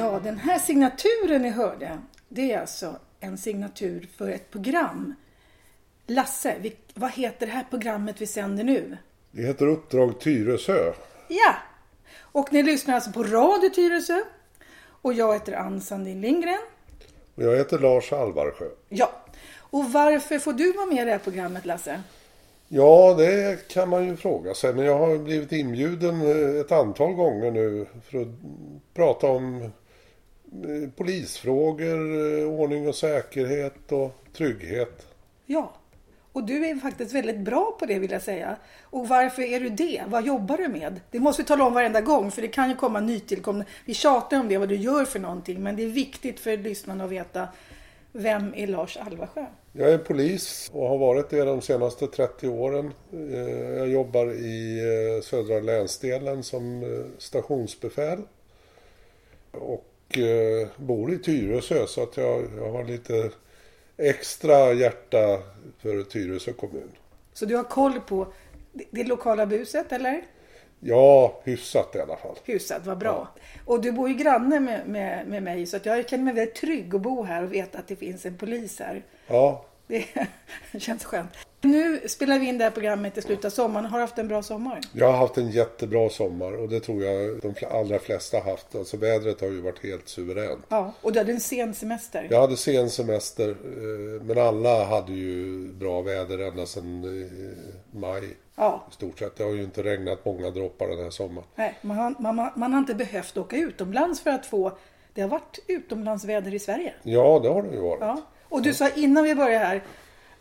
Ja, den här signaturen ni hörde, det är alltså en signatur för ett program. Lasse, vi, vad heter det här programmet vi sänder nu? Det heter Uppdrag Tyresö. Ja! Och ni lyssnar alltså på Radio Tyresö. Och jag heter Ann Sandin Lindgren. Och jag heter Lars Alvarsjö. Ja. Och varför får du vara med i det här programmet, Lasse? Ja, det kan man ju fråga sig. Men jag har blivit inbjuden eh, ett antal gånger nu för att prata om polisfrågor, eh, ordning och säkerhet och trygghet. Ja. Och du är faktiskt väldigt bra på det vill jag säga. Och varför är du det? Vad jobbar du med? Det måste vi tala om varenda gång för det kan ju komma nytillkomna. Vi tjatar om det, vad du gör för någonting. Men det är viktigt för lyssnarna att veta vem är Lars Alvarsjö? Jag är polis och har varit det de senaste 30 åren. Eh, jag jobbar i eh, södra länsdelen som eh, stationsbefäl. Och bor i Tyresö så att jag, jag har lite extra hjärta för Tyresö kommun. Så du har koll på det lokala buset eller? Ja, hyfsat i alla fall. Hyfsat, vad bra. Ja. Och du bor ju granne med, med, med mig så jag känner mig väldigt trygg att bo här och veta att det finns en polis här. Ja. Det känns skönt. Nu spelar vi in det här programmet i slutet av sommaren. Har du haft en bra sommar? Jag har haft en jättebra sommar och det tror jag de allra flesta har haft. Alltså vädret har ju varit helt suveränt. Ja, och du hade en sen semester? Jag hade sen semester, eh, men alla hade ju bra väder ända sedan eh, maj. Ja. I stort sett. Det har ju inte regnat många droppar den här sommaren. Nej, man har, man, man har inte behövt åka utomlands för att få... Det har varit utomlandsväder i Sverige. Ja, det har det ju varit. Ja. Och du sa innan vi började här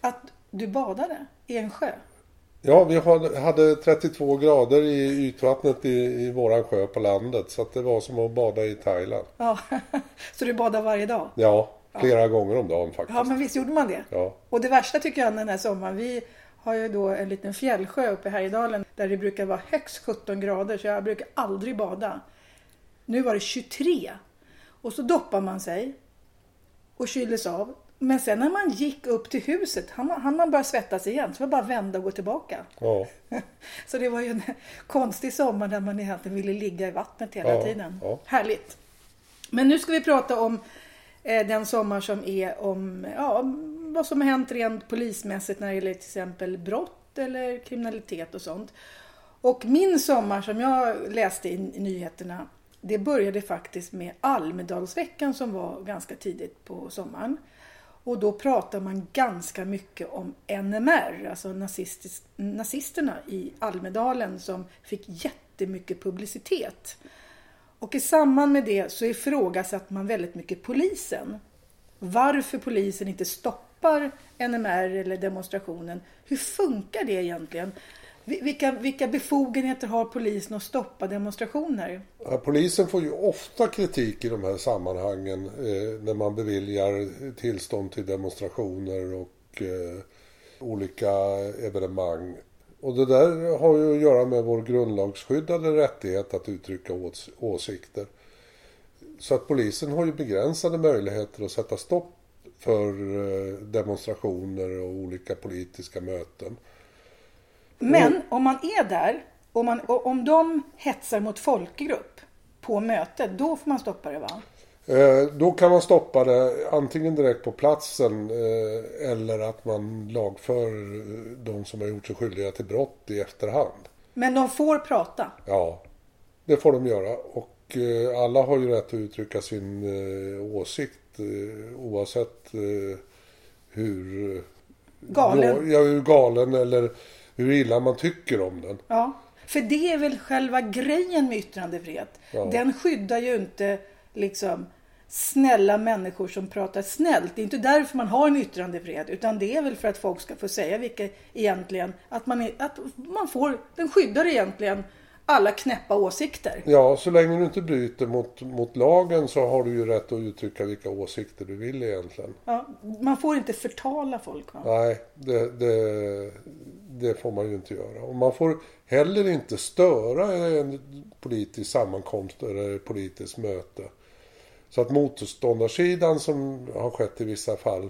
att du badade i en sjö. Ja, vi hade 32 grader i ytvattnet i, i våran sjö på landet. Så att det var som att bada i Thailand. Ja, så du badar varje dag? Ja, flera ja. gånger om dagen faktiskt. Ja, men visst gjorde man det? Ja. Och det värsta tycker jag den här sommaren, vi har ju då en liten fjällsjö uppe i Härjedalen där det brukar vara högst 17 grader så jag brukar aldrig bada. Nu var det 23 och så doppar man sig och kyles av men sen när man gick upp till huset hann man, man börja svettas igen. Så var det bara vända och gå tillbaka. Ja. Så det var ju en konstig sommar där man egentligen ville ligga i vattnet hela ja, tiden. Ja. Härligt. Men nu ska vi prata om eh, den sommar som är om ja, vad som har hänt rent polismässigt när det gäller till exempel brott eller kriminalitet och sånt. Och min sommar som jag läste i nyheterna det började faktiskt med Almedalsveckan som var ganska tidigt på sommaren. Och då pratar man ganska mycket om NMR, alltså nazisterna i Almedalen som fick jättemycket publicitet. Och i samband med det så ifrågasatte man väldigt mycket polisen. Varför polisen inte stoppar NMR eller demonstrationen. Hur funkar det egentligen? Vilka, vilka befogenheter har polisen att stoppa demonstrationer? Ja, polisen får ju ofta kritik i de här sammanhangen eh, när man beviljar tillstånd till demonstrationer och eh, olika evenemang. Och det där har ju att göra med vår grundlagsskyddade rättighet att uttrycka ås åsikter. Så att polisen har ju begränsade möjligheter att sätta stopp för eh, demonstrationer och olika politiska möten. Men om man är där och, man, och om de hetsar mot folkgrupp på mötet, då får man stoppa det va? Eh, då kan man stoppa det antingen direkt på platsen eh, eller att man lagför de som har gjort sig skyldiga till brott i efterhand. Men de får prata? Ja, det får de göra. Och eh, alla har ju rätt att uttrycka sin åsikt oavsett hur galen, ja, hur galen eller hur illa man tycker om den. Ja, för det är väl själva grejen med yttrandefrihet. Ja. Den skyddar ju inte liksom snälla människor som pratar snällt. Det är inte därför man har en yttrandefrihet utan det är väl för att folk ska få säga vilka egentligen, att man, är, att man får, den skyddar egentligen alla knäppa åsikter. Ja, så länge du inte bryter mot, mot lagen så har du ju rätt att uttrycka vilka åsikter du vill egentligen. Ja, man får inte förtala folk va? Nej, det, det, det får man ju inte göra. Och man får heller inte störa en politisk sammankomst eller ett politiskt möte. Så att motståndarsidan som har skett i vissa fall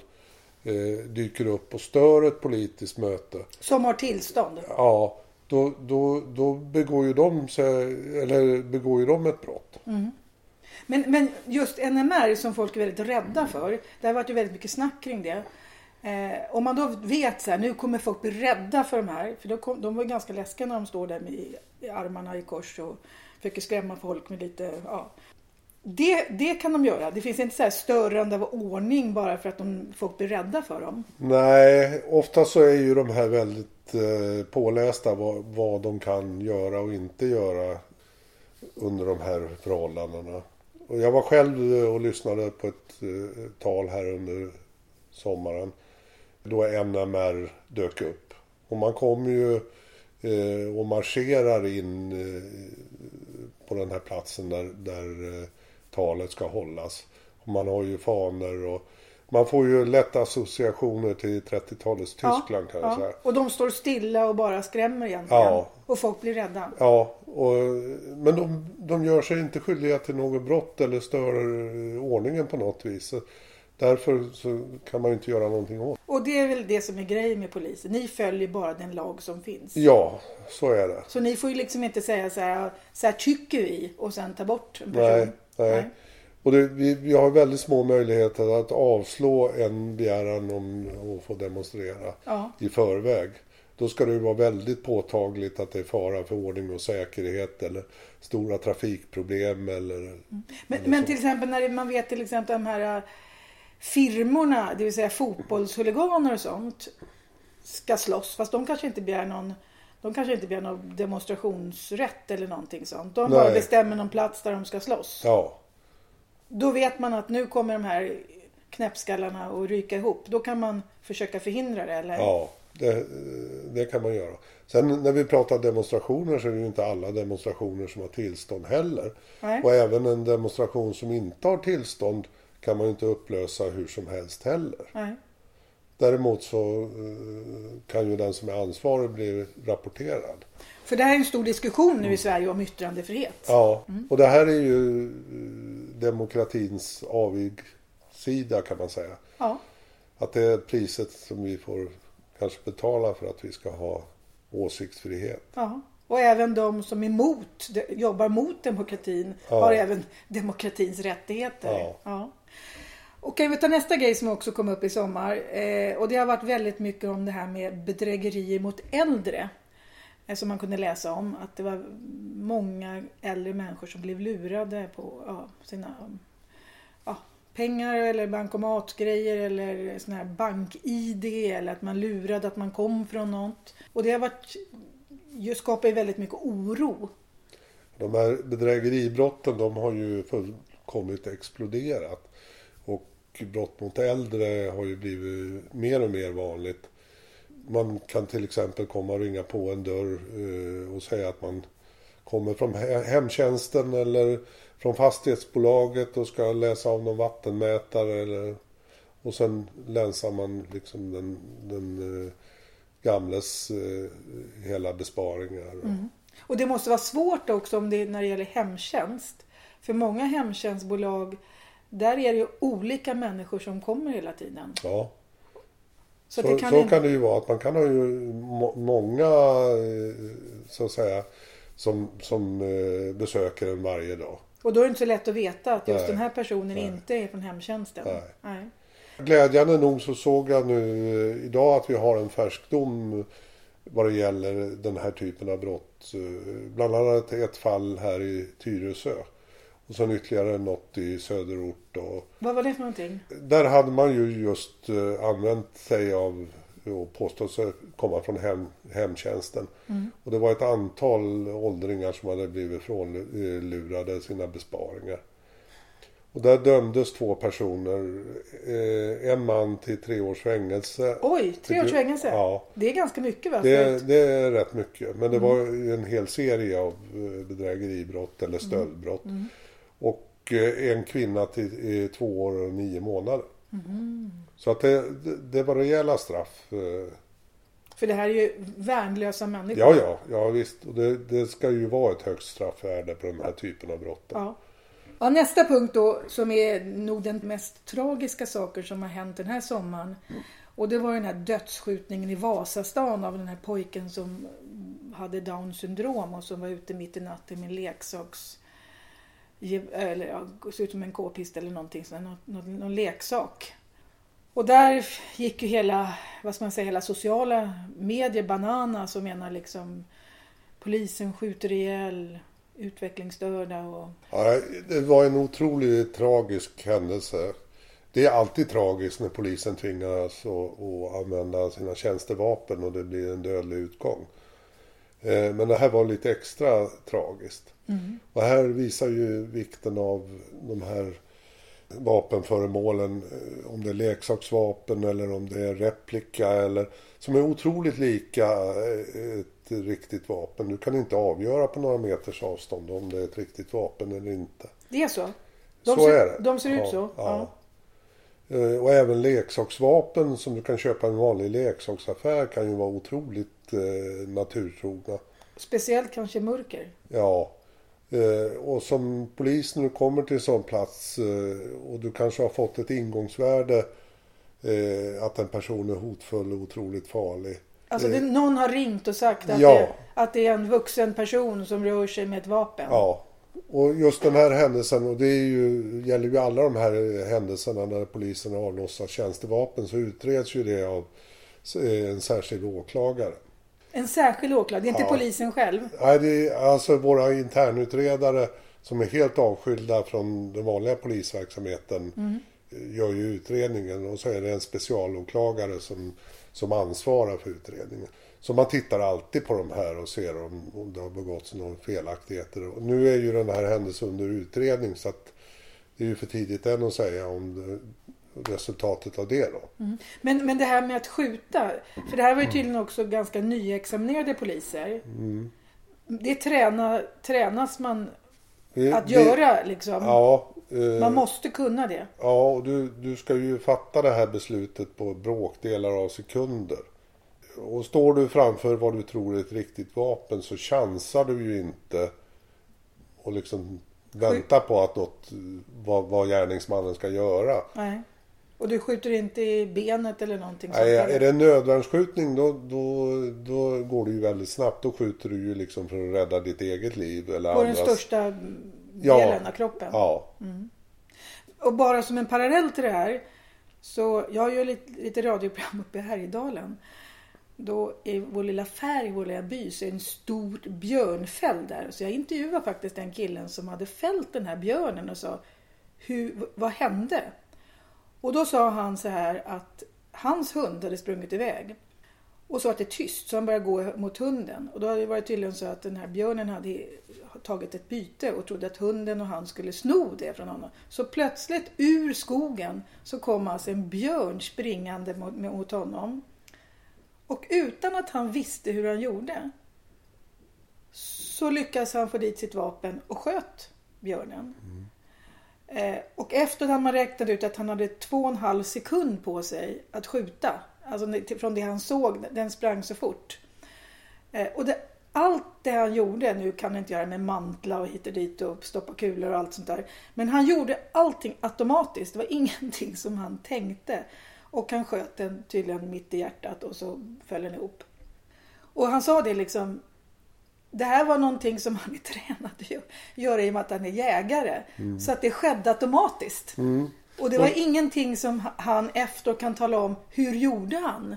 eh, dyker upp och stör ett politiskt möte. Som har tillstånd? Ja, då, då, då begår, ju de, eller begår ju de ett brott. Mm. Men, men just NMR som folk är väldigt rädda för. Det har varit ju väldigt mycket snack kring det. Eh, om man då vet så här, nu kommer folk bli rädda för de här. För då kom, de var ganska läskiga när de står där med i armarna i kors och försöker skrämma folk med lite, ja. Det, det kan de göra. Det finns inte så här störande av ordning bara för att de, folk blir rädda för dem. Nej, ofta så är ju de här väldigt Eh, pålästa vad, vad de kan göra och inte göra under de här förhållandena. Och jag var själv eh, och lyssnade på ett eh, tal här under sommaren. Då NMR dök upp. Och man kommer ju och marscherar in på den här platsen där, där talet ska hållas. Och man har ju faner och man får ju lätt associationer till 30-talets Tyskland ja, kan jag ja. säga. Och de står stilla och bara skrämmer egentligen. Ja. Och folk blir rädda. Ja, och, men de, de gör sig inte skyldiga till något brott eller stör ordningen på något vis. Därför så kan man ju inte göra någonting åt Och det är väl det som är grejen med polisen. Ni följer bara den lag som finns. Ja, så är det. Så ni får ju liksom inte säga så här, så här tycker vi och sen ta bort en person. Nej, nej. Och det, vi, vi har väldigt små möjligheter att avslå en begäran om att få demonstrera Ja. i förväg. Då ska det vara väldigt påtagligt att det är fara för ordning och säkerhet eller stora trafikproblem eller... Men, men till exempel när man vet till exempel de här äh, firmorna, det vill säga fotbollshuliganer och sånt, ska slåss. Fast de kanske inte begär någon de kanske inte begär någon demonstrationsrätt eller någonting sånt. De bara bestämmer någon plats där de ska slåss. Ja, Då vet man att nu kommer de här knäppskallarna att ryka ihop. Då kan man försöka förhindra det eller? ja det, det kan man göra. Sen när vi pratar demonstrationer så är det ju inte alla demonstrationer som har tillstånd heller. Nej. Och även en demonstration som inte har tillstånd kan man ju inte upplösa hur som helst heller. Nej. Däremot så eh, kan ju den som är ansvarig bli rapporterad. För det här är en stor diskussion nu i Sverige om yttrandefrihet. Ja, och det här är ju eh, demokratins avigsida kan man säga. Ja. Att det är priset som vi får kanske betala för att vi ska ha åsiktsfrihet. Ja. Och även de som är emot, de, jobbar mot demokratin Ja. har även demokratins rättigheter. Ja. Och kan vi ta nästa grej som också kom upp i sommar. Eh, och det har varit väldigt mycket om det här med bedrägerier mot äldre. Som man kunde läsa om. Att det var många äldre människor som blev lurade på ja, sina ja, pengar eller bankomatgrejer eller sån här bank-id eller att man lurade att man kom från något. Och det har varit, ju skapar ju väldigt mycket oro. De här bedrägeribrotten de har ju fullkomligt exploderat. Och brott mot äldre har ju blivit mer och mer vanligt. Man kan till exempel komma och ringa på en dörr eh, och säga att man kommer från he- hemtjänsten eller från fastighetsbolaget och ska läsa av någon vattenmätare. Eller, och sen länsar man liksom den, den eh, gamles eh, hela besparingar. Och det måste vara svårt också om det, när det gäller hemtjänst. För många hemtjänstbolag, där är det ju olika människor som kommer hela tiden. Ja. Så, Så, att så, kan kan, det ju vara att man kan ha ju må, många eh, så att säga som, som eh, besöker en varje dag. Och då är det inte så lätt att veta att just Nej. den här personen Nej. inte är från hemtjänsten. Nej. Nej. Glädjande nog så såg jag nu eh, idag att vi har en färsk dom vad det gäller den här typen av brott. Bland annat ett fall här i Tyresö. Och sen ytterligare något i söderort. Och Vad var det för någonting? Där hade man ju just eh, använt sig av och påstått sig komma från hem, hemtjänsten. Och det var ett antal åldringar som hade blivit frånlurade sina besparingar. Och där dömdes två personer. Eh, en man till tre års fängelse. Oj, tre års fängelse? Ja, Det är ganska mycket va? det, det är rätt mycket. Men det var ju en hel serie av eh, bedrägeribrott eller stöldbrott. Och eh, en kvinna till två år och nio månader. Så att det, det, det var rejäla straff. eh. För det här är ju värnlösa människor. Ja, ja, ja visst. Och det, det ska ju vara ett högt straffvärde på den här typen av brott. Ja. Ja, nästa punkt då som är nog den mest tragiska saker som har hänt den här sommaren. Och det var den här dödsskjutningen i Vasastan av den här pojken som hade down syndrom och som var ute mitt i natten med en leksaksbil ge- eller ja, ser ut som en k-pist eller någonting, sån någon, någon, någon leksak. Och där gick ju hela, vad ska man säga, hela sociala medier bananas och menar liksom polisen skjuter ihjäl utvecklingsstörda och Ja, det var en otroligt tragisk händelse. Det är alltid tragiskt när polisen tvingas att, att använda sina tjänstevapen och det blir en dödlig utgång. Eh, men det här var lite extra tragiskt. Och här visar ju vikten av de här vapenföremålen, eh, om det är leksaksvapen eller om det är replika eller som är otroligt lika eh, ett riktigt vapen. Du kan inte avgöra på några meters avstånd om det är ett riktigt vapen eller inte. det är så. De så ser, är det. De ser ut Ja, så? Ja. Eh, Och även leksaksvapen som du kan köpa i en vanlig leksaksaffär kan ju vara otroligt eh, naturtrogna. Speciellt kanske mörker. Ja. Eh, Och som polis när du kommer till en sån plats eh, och du kanske har fått ett ingångsvärde eh, att en person är hotfull och otroligt farlig. Alltså det, någon har ringt och sagt att, Ja. det, att det är en vuxen person som rör sig med ett vapen. Ja. Och just den här händelsen, och det ju, gäller ju alla de här händelserna när polisen avlossar tjänstevapen så utreds ju det av en särskild åklagare. En särskild åklagare, det är inte Ja. polisen själv. Nej, det är alltså våra internutredare som är helt avskilda från den vanliga polisverksamheten eh, gör ju utredningen och så är det en specialåklagare som, som ansvarar för utredningen. Så man tittar alltid på de här och ser om, om det har begåtts några felaktigheter. Och nu är ju den här händelsen under utredning så att det är ju för tidigt än att säga om det, resultatet av det då. Men, men det här med att skjuta, för det här var ju tydligen också ganska nyexaminerade poliser. Det träna, tränas man Det- att det- göra liksom. Ja, eh, Man måste kunna det. Ja, och du, du ska ju fatta det här beslutet på bråkdelar av sekunder. Och står du framför vad du tror är ett riktigt vapen så chansar du ju inte och liksom vänta på att något, vad, vad gärningsmannen ska göra. Nej. Och du skjuter inte i benet eller någonting sånt. Nej, är det en nödvärnsskjutning då, då, då går det ju väldigt snabbt. Då skjuter du ju liksom för att rädda ditt eget liv eller På den andras. största Ja. delen av kroppen. Ja, Och bara som en parallell till det här. Så jag gör lite, lite radioprogram uppe i Härjedalen. Då i vår lilla färg, vår lilla by, så är en stor björnfäll där. Så jag intervjuade faktiskt den killen som hade fällt den här björnen och sa Hur, vad hände? Och då sa han så här att hans hund hade sprungit iväg. Och så att det är tyst så han började gå mot hunden. Och då hade det varit tydligen så att den här björnen hade tagit ett byte och trodde att hunden och han skulle sno det från honom. Så plötsligt ur skogen så kom alltså en björn springande mot, mot honom. Och utan att han visste hur han gjorde så lyckades han få dit sitt vapen och sköt björnen. Mm. Eh, och efter att man räknade ut att han hade två och en halv sekund på sig att skjuta. Alltså från det han såg, den sprang så fort. Eh, och det, allt det han gjorde, nu kan han inte göra med mantla och hit och dit och stoppa kulor och allt sånt där. Men han gjorde allting automatiskt. Det var ingenting som han tänkte. Och han sköt den tydligen mitt i hjärtat och så föll den ihop. Och han sa det liksom. Det här var någonting som han är tränad att gö- göra i och med att han är jägare. Så att det skedde automatiskt. Och det var ingenting som han efter kan tala om hur gjorde han.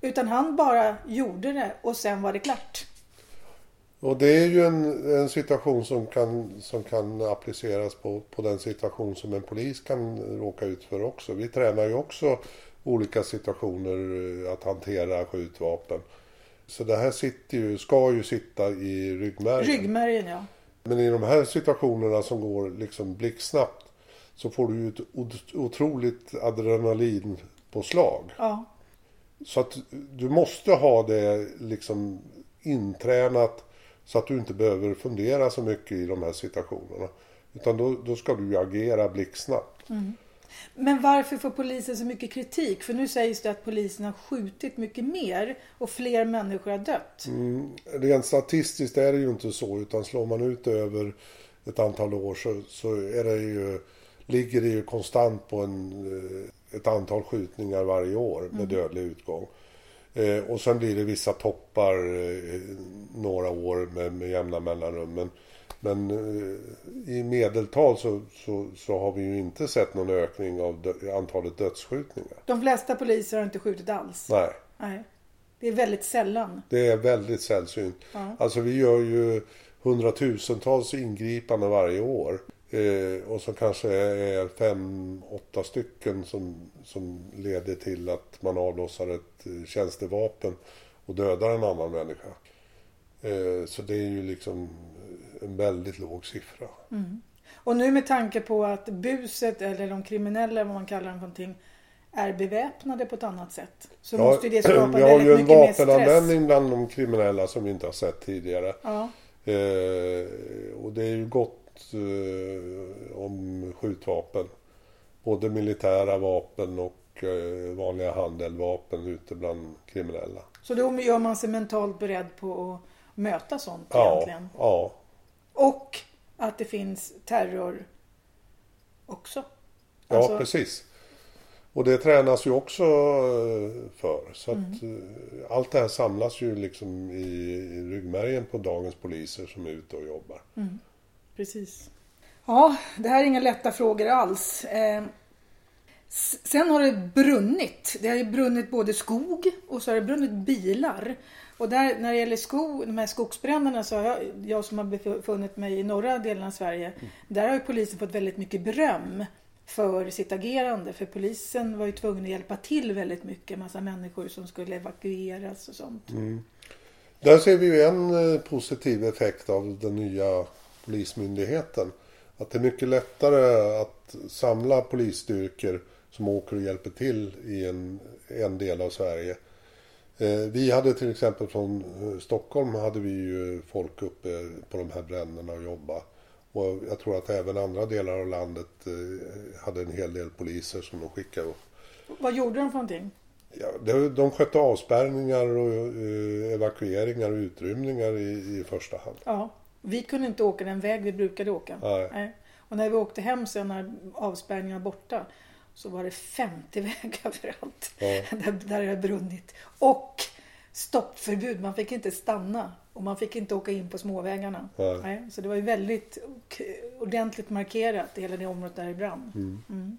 Utan han bara gjorde det och sen var det klart. Och det är ju en, en situation som kan, som kan appliceras på, på den situation som en polis kan råka ut för också. Vi tränar ju också olika situationer eh, att hantera skjutvapen. Så det här sitter ju, ska ju sitta i ryggmärgen. Ryggmärgen ja. Men i de här situationerna som går liksom blixtsnabbt så får du ju ett ot- otroligt adrenalinpåslag. ja. Så att du måste ha det liksom intränat så att du inte behöver fundera så mycket i de här situationerna. Utan då, då ska du ju agera blixtsnabbt. Men varför får polisen så mycket kritik? För nu sägs det att polisen har skjutit mycket mer och fler människor har dött. Mm, rent statistiskt är det ju inte så utan slår man ut över ett antal år så, så är det ju, ligger det ju konstant på en, eh, ett antal skjutningar varje år med dödlig utgång. Eh, och sen blir det vissa toppar eh, några år med, med jämna mellanrum. Men, Men eh, i medeltal så, så, så har vi ju inte sett någon ökning av dö- antalet dödsskjutningar. De flesta poliser har inte skjutit alls. Nej, Nej. Det är väldigt sällan. det är väldigt sällsynt. Ja. Alltså vi gör ju hundratusentals ingripanden varje år. Eh, och så kanske är fem, åtta stycken som, som leder till att man avlossar ett eh, tjänstevapen och dödar en annan människa. Eh, så det är ju liksom en väldigt låg siffra. Och nu med tanke på att buset eller de kriminella, vad man kallar dem för någonting, är beväpnade på ett annat sätt. Så Ja, måste ju det skapa vi har väldigt ju en mycket mer stress. vapenanvändning bland de kriminella som vi inte har sett tidigare. Ja, Eh, och det är ju gott eh, om skjutvapen. Både militära vapen och eh, vanliga handeldvapen ute bland kriminella. så då gör man sig mentalt beredd på att möta sånt Ja, egentligen. ja, Och att det finns terror också. ja Alltså- precis. Och det tränas ju också eh, för. Så att Mm. eh, allt det här samlas ju liksom i, i ryggmärgen på dagens poliser som är ute och jobbar. Precis. Ja, det här är inga lätta frågor alls. Sen har det brunnit. Det har brunnit både skog och så har det brunnit bilar. Och där, när det gäller skog, de här skogsbränderna så har jag, jag som har befunnit mig i norra delen av Sverige, där har ju polisen fått väldigt mycket beröm för sitt agerande. För polisen var ju tvungen att hjälpa till väldigt mycket. Massa människor som skulle evakueras och sånt. Där ser vi ju en eh, positiv effekt av den nya polismyndigheten. Att det är mycket lättare att samla polisstyrkor som åker och hjälper till i en, en del av Sverige. Eh, Vi hade till exempel från eh, Stockholm hade vi ju folk uppe på de här bränderna och jobba. Och jag tror att även andra delar av landet eh, hade en hel del poliser som de skickade upp. Vad gjorde de för någonting? Ja, de skötte avspärrningar och evakueringar och utrymningar i, i första hand. Ja, vi kunde inte åka den väg vi brukade åka. Nej. Och när vi åkte hem sen när avspärrningen var borta så var det 50 vägar överallt Ja. där, där det hade brunnit. Och stoppförbud, man fick inte stanna och man fick inte åka in på småvägarna. Nej. så det var ju väldigt ordentligt markerat hela det området där det brann. Mm.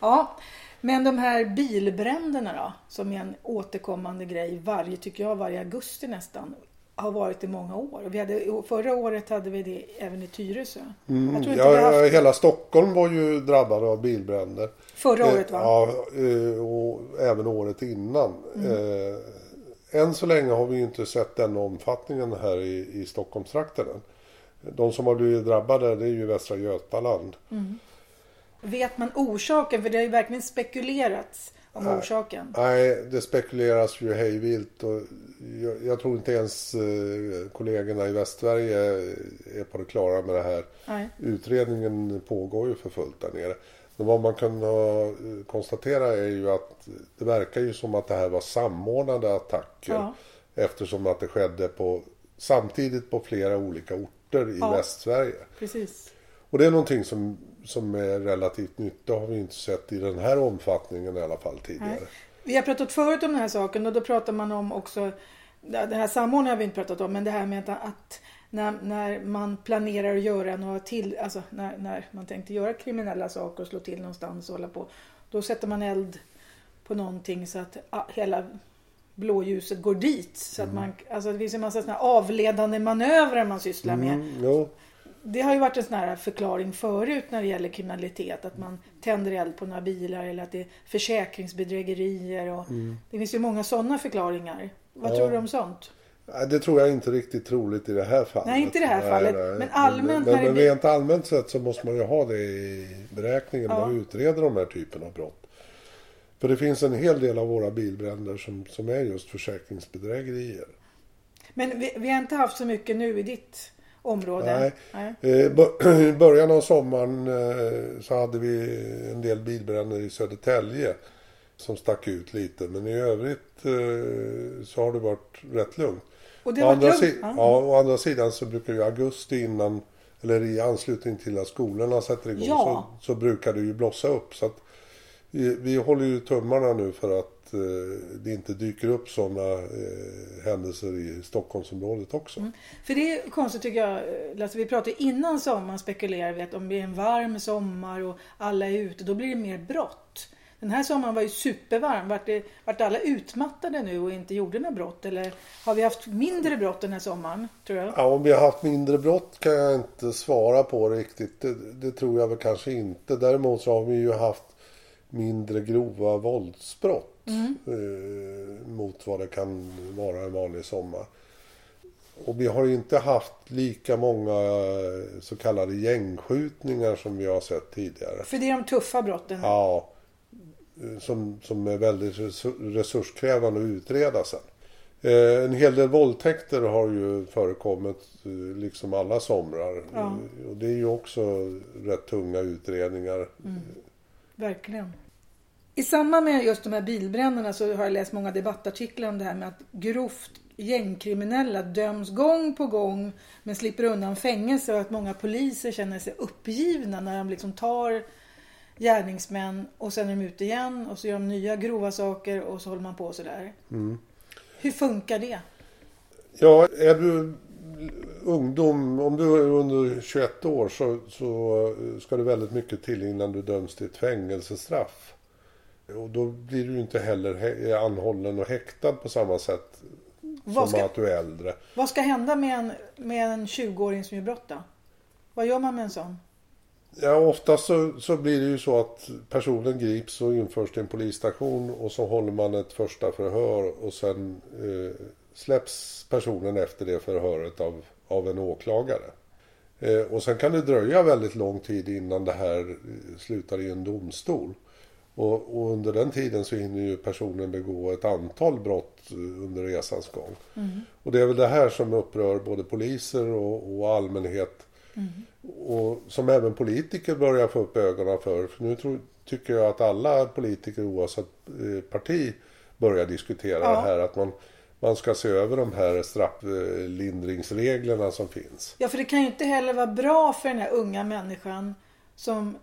Ja, men de här bilbränderna då, som är en återkommande grej varje, tycker jag, varje augusti nästan, har varit i många år. Vi hade, förra året hade vi det även i Tyresö. Mm, Jag tror inte ja, vi haft Hela Stockholm var ju drabbad av bilbränder. förra Eh, året va? Ja, eh, och även året innan. Mm. Eh, Än så länge har vi inte sett den omfattningen här i, i Stockholmstrakten. De som har blivit drabbade det är ju Västra Götaland. Vet man orsaken? För det har ju verkligen spekulerats om Nej. orsaken. Nej, det spekuleras ju hejvilt och jag, jag tror inte ens eh, kollegorna i Västsverige är på det klara med det här. Nej. Utredningen pågår ju för fullt där nere. Men vad man kan eh, konstatera är ju att det verkar ju som att det här var samordnade attacker. Ja. Eftersom att det skedde på, samtidigt på flera olika orter i Ja. Västsverige. Precis. Och det är någonting som, som är relativt nytt. Det har vi inte sett i den här omfattningen i alla fall tidigare. Nej. Vi har pratat förut om den här saken och då pratar man om också, den här samordningen har vi inte pratat om, men det här med att, när, när man planerar att göra några till, alltså när, när man tänkte göra kriminella saker och slå till någonstans och hålla på. Då sätter man eld på någonting så att ah, hela blåljuset går dit. Så att man, alltså det finns en massa såna avledande manövrer man sysslar med. Mm, Det har ju varit en sån här förklaring förut när det gäller kriminalitet. Att man tänder eld på några bilar eller att det är försäkringsbedrägerier. Och Det finns ju många sådana förklaringar. Vad Ja. tror du om sånt? Nej, det tror jag inte riktigt troligt i det här fallet. Nej, inte i det här fallet, men allmänt Men, men rent allmänt sett så måste man ju ha det i beräkningen när Ja. man utreder de här typen av brott. För det finns en hel del av våra bilbränder som, som är just försäkringsbedrägerier. Men vi, vi har inte haft så mycket nu i ditt område. Nej. Eh, I början av sommaren eh, så hade vi en del bilbränder i Södertälje som stack ut lite. Men i övrigt eh, så har det varit rätt lugnt. Och det Å var andra, lugnt. Ja. ja, å andra sidan så brukar ju augusti innan eller i anslutning till att skolorna sätter igång Ja. så, så brukar det ju blossa upp. Så att, vi, vi håller ju tummarna nu för att eh, det inte dyker upp sådana eh, händelser i Stockholmsområdet också. Mm. För det är konstigt tycker jag, alltså vi pratade innan sommaren spekulerar vi att om det är en varm sommar och alla är ute, då blir det mer brott. Den här sommaren var ju supervarm. Vart, det, vart alla utmattade nu och inte gjorde några brott? Eller har vi haft mindre brott den här sommaren? Tror jag? Ja, om vi har haft mindre brott kan jag inte svara på riktigt. Det, det tror jag väl kanske inte. Däremot så har vi ju haft mindre grova våldsbrott mm. eh, mot vad det kan vara en vanlig sommar. Och vi har inte haft lika många så kallade gängskjutningar som vi har sett tidigare. För det är de tuffa brotten? Ja. Som, som är väldigt resurskrävande att utreda sen. Eh, en hel del våldtäkter har ju förekommit eh, liksom alla somrar. Ja. Och det är ju också rätt tunga utredningar. Mm. Verkligen. I samband med just de här bilbränderna så har jag läst många debattartiklar om det här med att grovt gängkriminella döms gång på gång men slipper undan fängelse och att många poliser känner sig uppgivna när de liksom tar gärningsmän och sen är de ute igen och så gör de nya grova saker och så håller man på sådär. Mm. Hur funkar det? Ja, är du ungdom, om du är under 21 år så, så ska det väldigt mycket till innan du döms till ett fängelsestraff. Och då blir du inte heller anhållen och häktad på samma sätt vad som ska, att du är äldre. Vad ska hända med en, med en 20-åring som gör brott då? Vad gör man med en sån? Ja, oftast så, så blir det ju så att personen grips och införs till en polisstation och så håller man ett första förhör och sen eh, släpps personen efter det förhöret av, av en åklagare. Eh, och sen kan det dröja väldigt lång tid innan det här eh, slutar i en domstol. Och, och, under den tiden så hinner ju personen begå ett antal brott eh, under resans gång. Mm. Och det är väl det här som upprör både poliser och, och allmänhet. Mm. Och som även politiker börjar få upp ögonen för. för nu tror, tycker jag att alla politiker oavsett eh, parti börjar diskutera ja. det här. Att man, man ska se över de här strafflindringsreglerna som finns. Ja, för det kan ju inte heller vara bra för den här unga människan som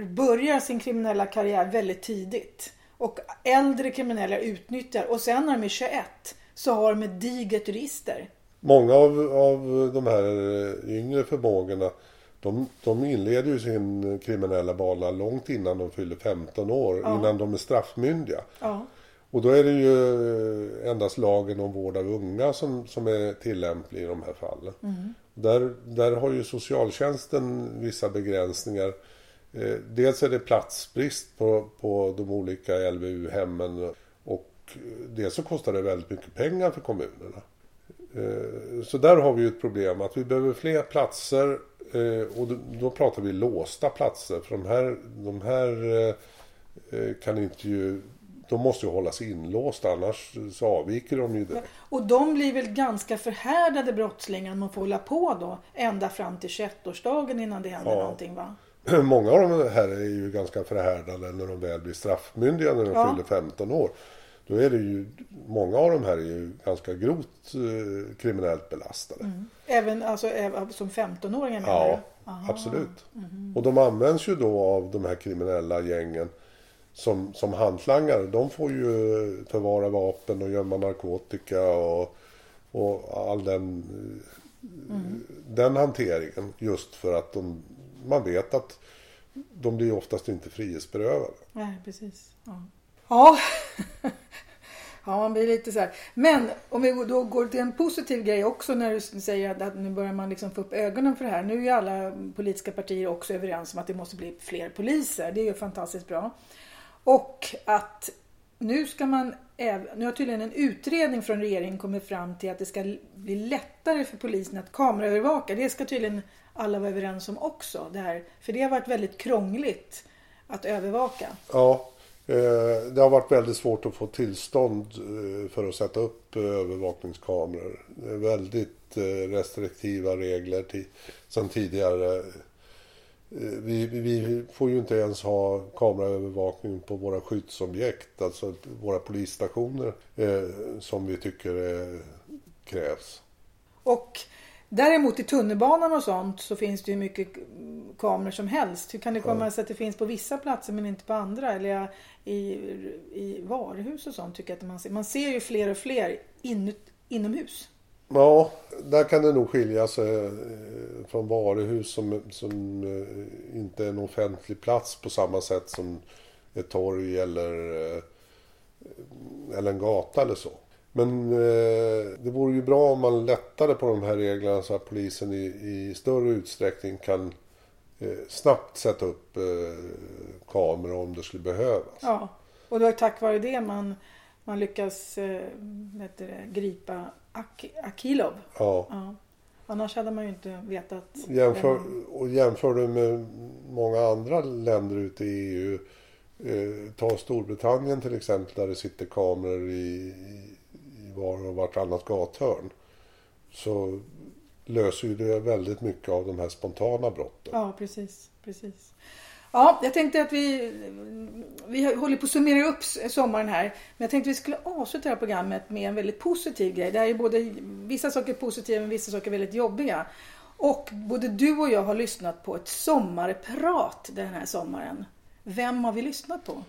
börjar sin kriminella karriär väldigt tidigt. Och äldre kriminella utnyttjar och sen när de är 21 så har de ett digert register. Många av, av de här yngre förmågorna de, de inleder ju sin kriminella bana långt innan de fyller 15 år, ja. innan de är straffmyndiga. Ja. Och då är det ju endast lagen om vård av unga som, som är tillämplig i de här fallen. Mm. Där, där har ju socialtjänsten vissa begränsningar Eh, dels är det platsbrist på, på de olika LVU-hemmen och dels så kostar det väldigt mycket pengar för kommunerna. Eh, så där har vi ju ett problem att vi behöver fler platser eh, och då pratar vi låsta platser för de här, de här kan inte ju de måste ju hållas inlåsta annars så avviker de ju direkt. Och de blir väl ganska förhärdade brottslingar man får hålla på då ända fram till 21-årsdagen innan det händer ja. någonting va? många av de här är ju ganska förhärdade när de väl blir straffmyndiga när de ja. fyller 15 år. Då är det ju, många av de här är ju ganska grovt eh, kriminellt belastade. Mm. Även alltså, som 15-åringar menar Ja, Aha. absolut. Mm. Och de används ju då av de här kriminella gängen som, som hantlangare. De får ju förvara vapen och gömma narkotika och, och all den, mm. den hanteringen. Just för att de man vet att de blir oftast inte frihetsberövade. Nej, precis. Ja. Ja. ja, man blir lite så här. Men om vi då går till en positiv grej också när du säger att nu börjar man liksom få upp ögonen för det här. Nu är ju alla politiska partier också överens om att det måste bli fler poliser. Det är ju fantastiskt bra. Och att nu ska man nu har tydligen en utredning från regeringen kommit fram till att det ska bli lättare för polisen att kameraövervaka. Det ska tydligen alla vara överens om också. Det här. För det har varit väldigt krångligt att övervaka. Ja, eh, det har varit väldigt svårt att få tillstånd eh, för att sätta upp eh, övervakningskameror. Det är väldigt restriktiva regler sedan tidigare. Vi, vi, får ju inte ens ha kameraövervakning på våra skyddsobjekt, alltså våra polisstationer som vi tycker krävs. Och Däremot i tunnelbanan och sånt så finns det ju mycket kameror som helst. Hur kan det komma sig att det finns på vissa platser men inte på andra? Eller i, i varuhus och sånt tycker jag att man ser. Man ser ju fler och fler in, inomhus. Ja, där kan det nog skilja sig eh, från varuhus som, som eh, inte är en offentlig plats på samma sätt som ett torg eller, eh, eller en gata eller så. Men det vore ju bra om man lättade på de här reglerna så att polisen i, i större utsträckning kan snabbt sätta upp kameror om det skulle behövas. Ja, och det var tack vare det man, man lyckas det, gripa Ak Akilov. Ja. ja. Annars hade man ju inte vetat. Jämför, och jämför du med många andra länder ute i EU. Eh, ta Storbritannien till exempel där det sitter kameror i, i var och vartannat gathörn. Så löser ju det väldigt mycket av de här spontana brotten. Ja, precis. precis. Ja, jag tänkte att vi, vi håller på att summera upp sommaren här. Men jag tänkte att vi skulle avsluta det här programmet med en väldigt positiv grej. Det är både vissa saker positiva men vissa saker väldigt jobbiga. Och både du och jag har lyssnat på ett sommarprat den här sommaren. Vem har vi lyssnat på?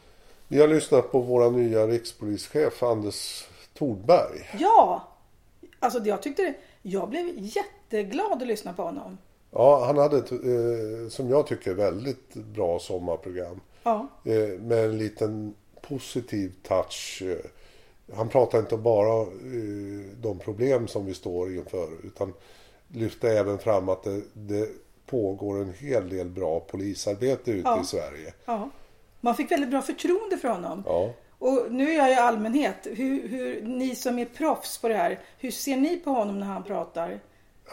Vi har lyssnat på våra nya rikspolischef Anders Thorberg. Ja! Alltså jag tyckte jag blev jätteglad att lyssna på honom. Ja, han hade ett, eh, som jag tycker, väldigt bra sommarprogram. Ja. Eh, med en liten positiv touch. Eh, han pratar inte bara eh, de problem som vi står inför utan lyfte även fram att det, det pågår en hel del bra polisarbete ute ja. i Sverige. Ja. Man fick väldigt bra förtroende för honom. Ja. Och nu är jag i allmänhet, hur, hur, ni som är proffs på det här, hur ser ni på honom när han pratar?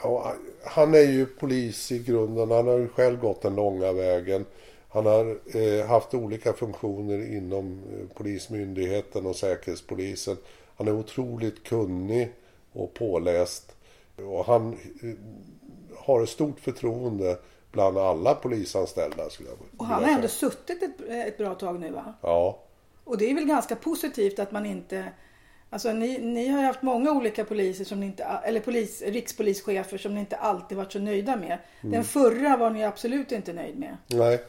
Ja, han är ju polis i grunden. Han har ju själv gått den långa vägen. Han har eh, haft olika funktioner inom eh, Polismyndigheten och Säkerhetspolisen. Han är otroligt kunnig och påläst. Och han eh, har ett stort förtroende bland alla polisanställda. Skulle jag och han har ändå suttit ett, ett bra tag nu va? Ja. Och det är väl ganska positivt att man inte Alltså ni, ni har haft många olika poliser som inte, eller polis, rikspolischefer som ni inte alltid varit så nöjda med. Mm. Den förra var ni absolut inte nöjd med. Nej.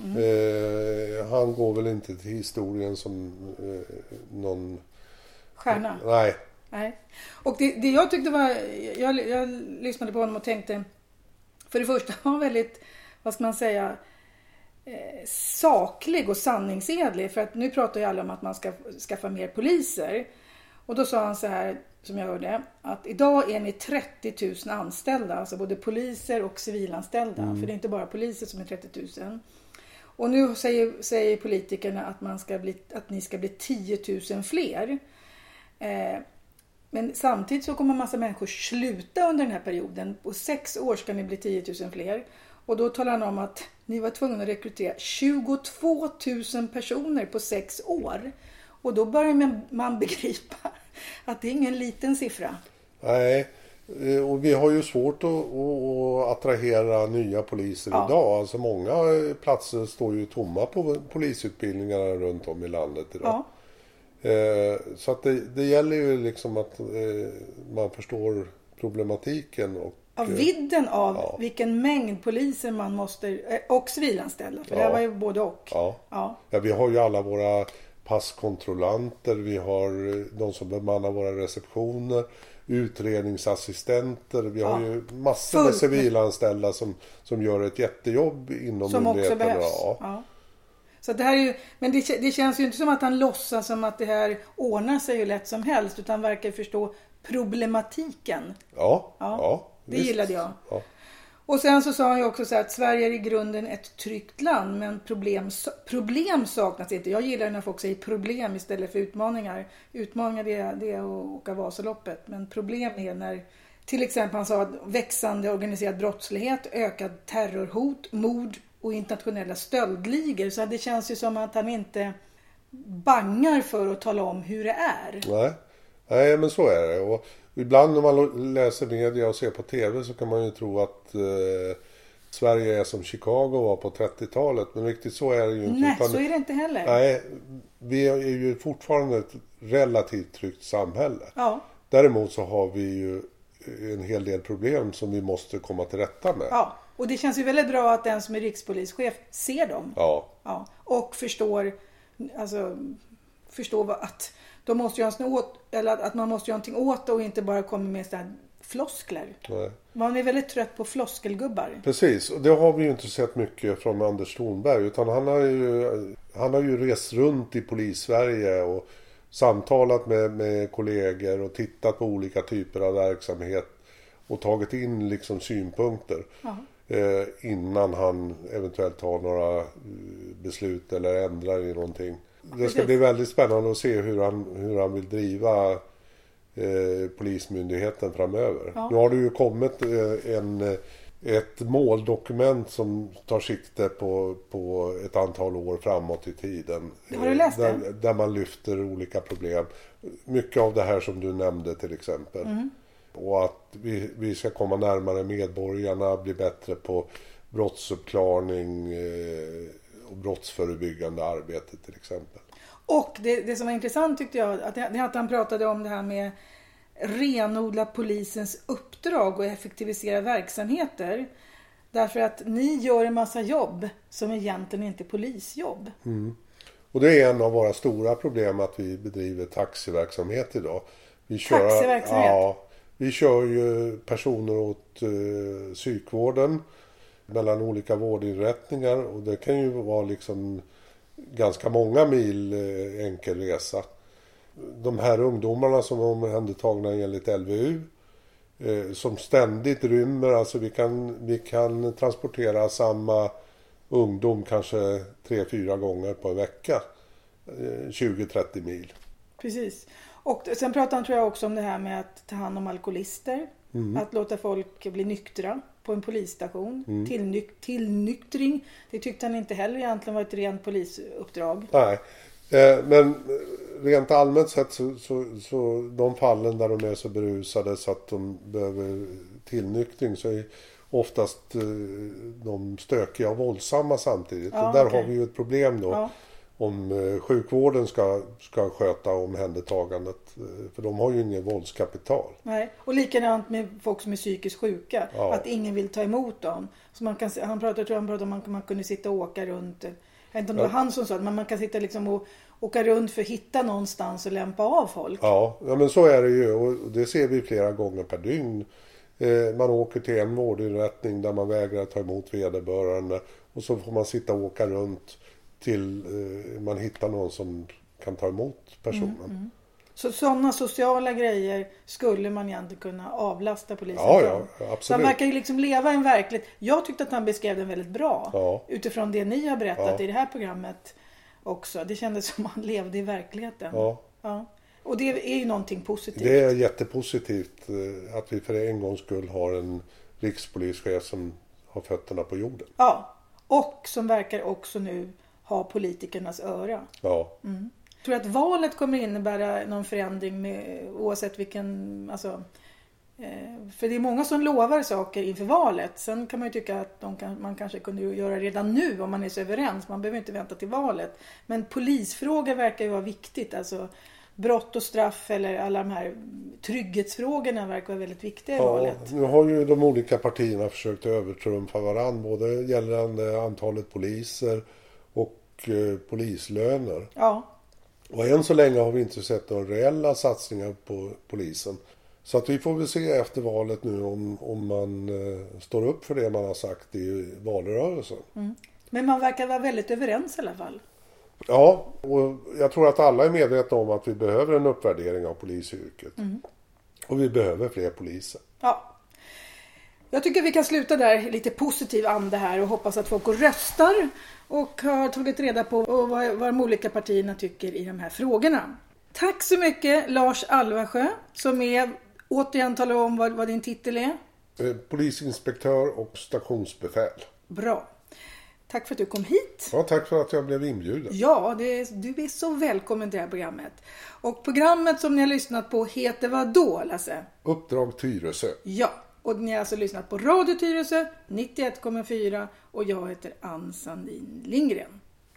Mm. Eh, han går väl inte till historien som eh, någon... Stjärna? Nej. Nej. Och det, det jag tyckte var... Jag, jag lyssnade på honom och tänkte... För det första var han väldigt, vad ska man säga, eh, saklig och sanningsedlig. För att nu pratar ju alla om att man ska skaffa mer poliser. Och då sa han så här, som jag hörde, att idag är ni 30 000 anställda, alltså både poliser och civilanställda. Mm. För det är inte bara poliser som är 30 000. Och nu säger, säger politikerna att, man ska bli, att ni ska bli 10 000 fler. Eh, men samtidigt så kommer en massa människor sluta under den här perioden. På sex år ska ni bli 10 000 fler. Och då talar han om att ni var tvungna att rekrytera 22 000 personer på sex år. Och då börjar man begripa att det är ingen liten siffra. Nej, eh, och vi har ju svårt att, att attrahera nya poliser ja. idag. Alltså många platser står ju tomma på polisutbildningarna runt om i landet idag. Ja. Eh, så att det, det gäller ju liksom att eh, man förstår problematiken och av vidden av ja. vilken mängd poliser man måste, och civilanställda, för ja. det var ju både och. Ja. Ja. ja, vi har ju alla våra passkontrollanter, vi har de som bemannar våra receptioner, utredningsassistenter. Vi har ju massor Fullt. med civilanställda som, som gör ett jättejobb inom som myndigheten. Som också behövs. Ja. Så det här är ju, men det, det, känns ju inte som att han låtsas som att det här ordnar sig hur lätt som helst utan verkar förstå problematiken. Ja, ja. Det visst. gillade jag. Ja. Och sen så sa han ju också så att Sverige är i grunden ett tryggt land men problem, problem saknas inte. Jag gillar när folk säger problem istället för utmaningar. Utmaningar det är, det är att åka Vasaloppet men problem är när till exempel han sa att växande organiserad brottslighet, ökad terrorhot, mord och internationella stöldligor. Så det känns ju som att han inte bangar för att tala om hur det är. Nej, Nej men så är det. Och Ibland när man läser media och ser på TV så kan man ju tro att eh, Sverige är som Chicago var på 30-talet. Men riktigt så är det ju inte. Nej, utan, så är det inte heller. Nej, vi är ju fortfarande ett relativt tryggt samhälle. Ja. Däremot så har vi ju en hel del problem som vi måste komma till rätta med. Ja, och det känns ju väldigt bra att den som är rikspolischef ser dem. Ja, Ja, och förstår, alltså, förstår att, de måste göra något åt, eller att, man måste göra någonting åt det och inte bara komma med sådana floskler. nej. Man är väldigt trött på floskelgubbar. Precis, och det har vi ju inte sett mycket från Anders Thornberg. Utan han har ju, han har ju rest runt i polis-Sverige och samtalat med, med kollegor och tittat på olika typer av verksamhet. Och tagit in liksom synpunkter. Eh, innan han eventuellt tar några eh, beslut eller ändrar i någonting. Det ska bli väldigt spännande att se hur han, hur han vill driva eh, Polismyndigheten framöver. Ja. Nu har det ju kommit eh, en, eh, ett måldokument som tar sikte på, på ett antal år framåt i tiden. Har du läst där, det? där man lyfter olika problem. Mycket av det här som du nämnde till exempel. Mm. Och att vi, vi ska komma närmare medborgarna, bli bättre på brottsuppklarning eh, och brottsförebyggande arbete till exempel. Och det, det som var intressant tyckte jag, att, det, att han pratade om det här med renodla polisens uppdrag och effektivisera verksamheter. Därför att ni gör en massa jobb som egentligen inte är polisjobb. Och det är en av våra stora problem att vi bedriver taxiverksamhet idag. Vi kör, Taxiverksamhet? Ja, vi kör ju personer åt eh, psykvården mellan olika vårdinrättningar och det kan ju vara liksom ganska många mil eh, enkel resa. De här ungdomarna som är omhändertagna enligt LVU eh, som ständigt rymmer, alltså vi kan, vi kan transportera samma ungdom kanske tre fyra gånger på en vecka. Eh, 20-30 mil. Precis. Och sen pratade han tror jag också om det här med att ta hand om alkoholister. Att låta folk bli nyktra på en polisstation. Tillnyk- tillnyktring, det tyckte han inte heller egentligen var ett rent polisuppdrag. Nej, eh, men rent allmänt sett så, så, så de fallen där de är så berusade så att de behöver tillnyktring så är oftast eh, de stökiga och våldsamma samtidigt. Ja, och där okej. har vi ju ett problem då. Ja. Om eh, sjukvården ska, ska sköta omhändertagandet. eh, För de har ju inget våldskapital. Nej. Och likadant med folk som är psykiskt sjuka. Ja. Att ingen vill ta emot dem. Så man kan, han pratade, tror han pratade om att man, man kunde sitta och åka runt. Jag vet inte om det var han som sa det, men man kan sitta liksom och åka runt för att hitta någonstans och lämpa av folk. Ja, ja men så är det ju och det ser vi flera gånger per dygn. Eh, Man åker till en vårdinrättning där man vägrar ta emot vederbörande och så får man sitta och åka runt till eh, man hittar någon som kan ta emot personen. Mm, Så sådana sociala grejer skulle man egentligen kunna avlasta polisen Ja, från. ja, Så han absolut. verkar ju liksom leva en verklighet. Jag tyckte att han beskrev den väldigt bra. Ja. Utifrån det ni har berättat Ja. i det här programmet också. Det kändes som att han levde i verkligheten. Ja, Ja. Och det är ju någonting positivt. det är jättepositivt eh, att vi för en gångs skull har en rikspolischef som har fötterna på jorden. Ja. Och som verkar också nu ha politikernas öra. Ja, Tror du att valet kommer innebära någon förändring med, oavsett vilken... Alltså, eh, för det är många som lovar saker inför valet. Sen kan man ju tycka att de kan, man kanske kunde göra redan nu om man är så överens. Man behöver inte vänta till valet. Men polisfrågor verkar ju vara viktigt. Alltså brott och straff eller alla de här trygghetsfrågorna verkar vara väldigt viktiga i ja valet. nu har ju de olika partierna försökt övertrumfa varandra både gällande antalet poliser och eh, polislöner. Ja, Och än så länge har vi inte sett några reella satsningar på polisen. Så att vi får väl se efter valet nu om, om man eh, står upp för det man har sagt i valrörelsen. men man verkar vara väldigt överens i alla fall. Ja, och jag tror att alla är medvetna om att vi behöver en uppvärdering av polisyrket. Och vi behöver fler poliser. Ja. Jag tycker vi kan sluta där i lite positiv ande här och hoppas att folk går och röstar och har tagit reda på vad, vad de olika partierna tycker i de här frågorna. Tack så mycket Lars Alvasjö som är, återigen talar om vad, vad din titel är. Polisinspektör och stationsbefäl. Bra. Tack för att du kom hit. Ja, tack för att jag blev inbjuden. Ja, är, du är så välkommen till det här programmet. Och programmet som ni har lyssnat på heter vad då, Lasse? Uppdrag Tyresö. Ja, och ni har alltså lyssnat på Radio Tyresö 91,4 och jag heter Ann Sandin Lindgren.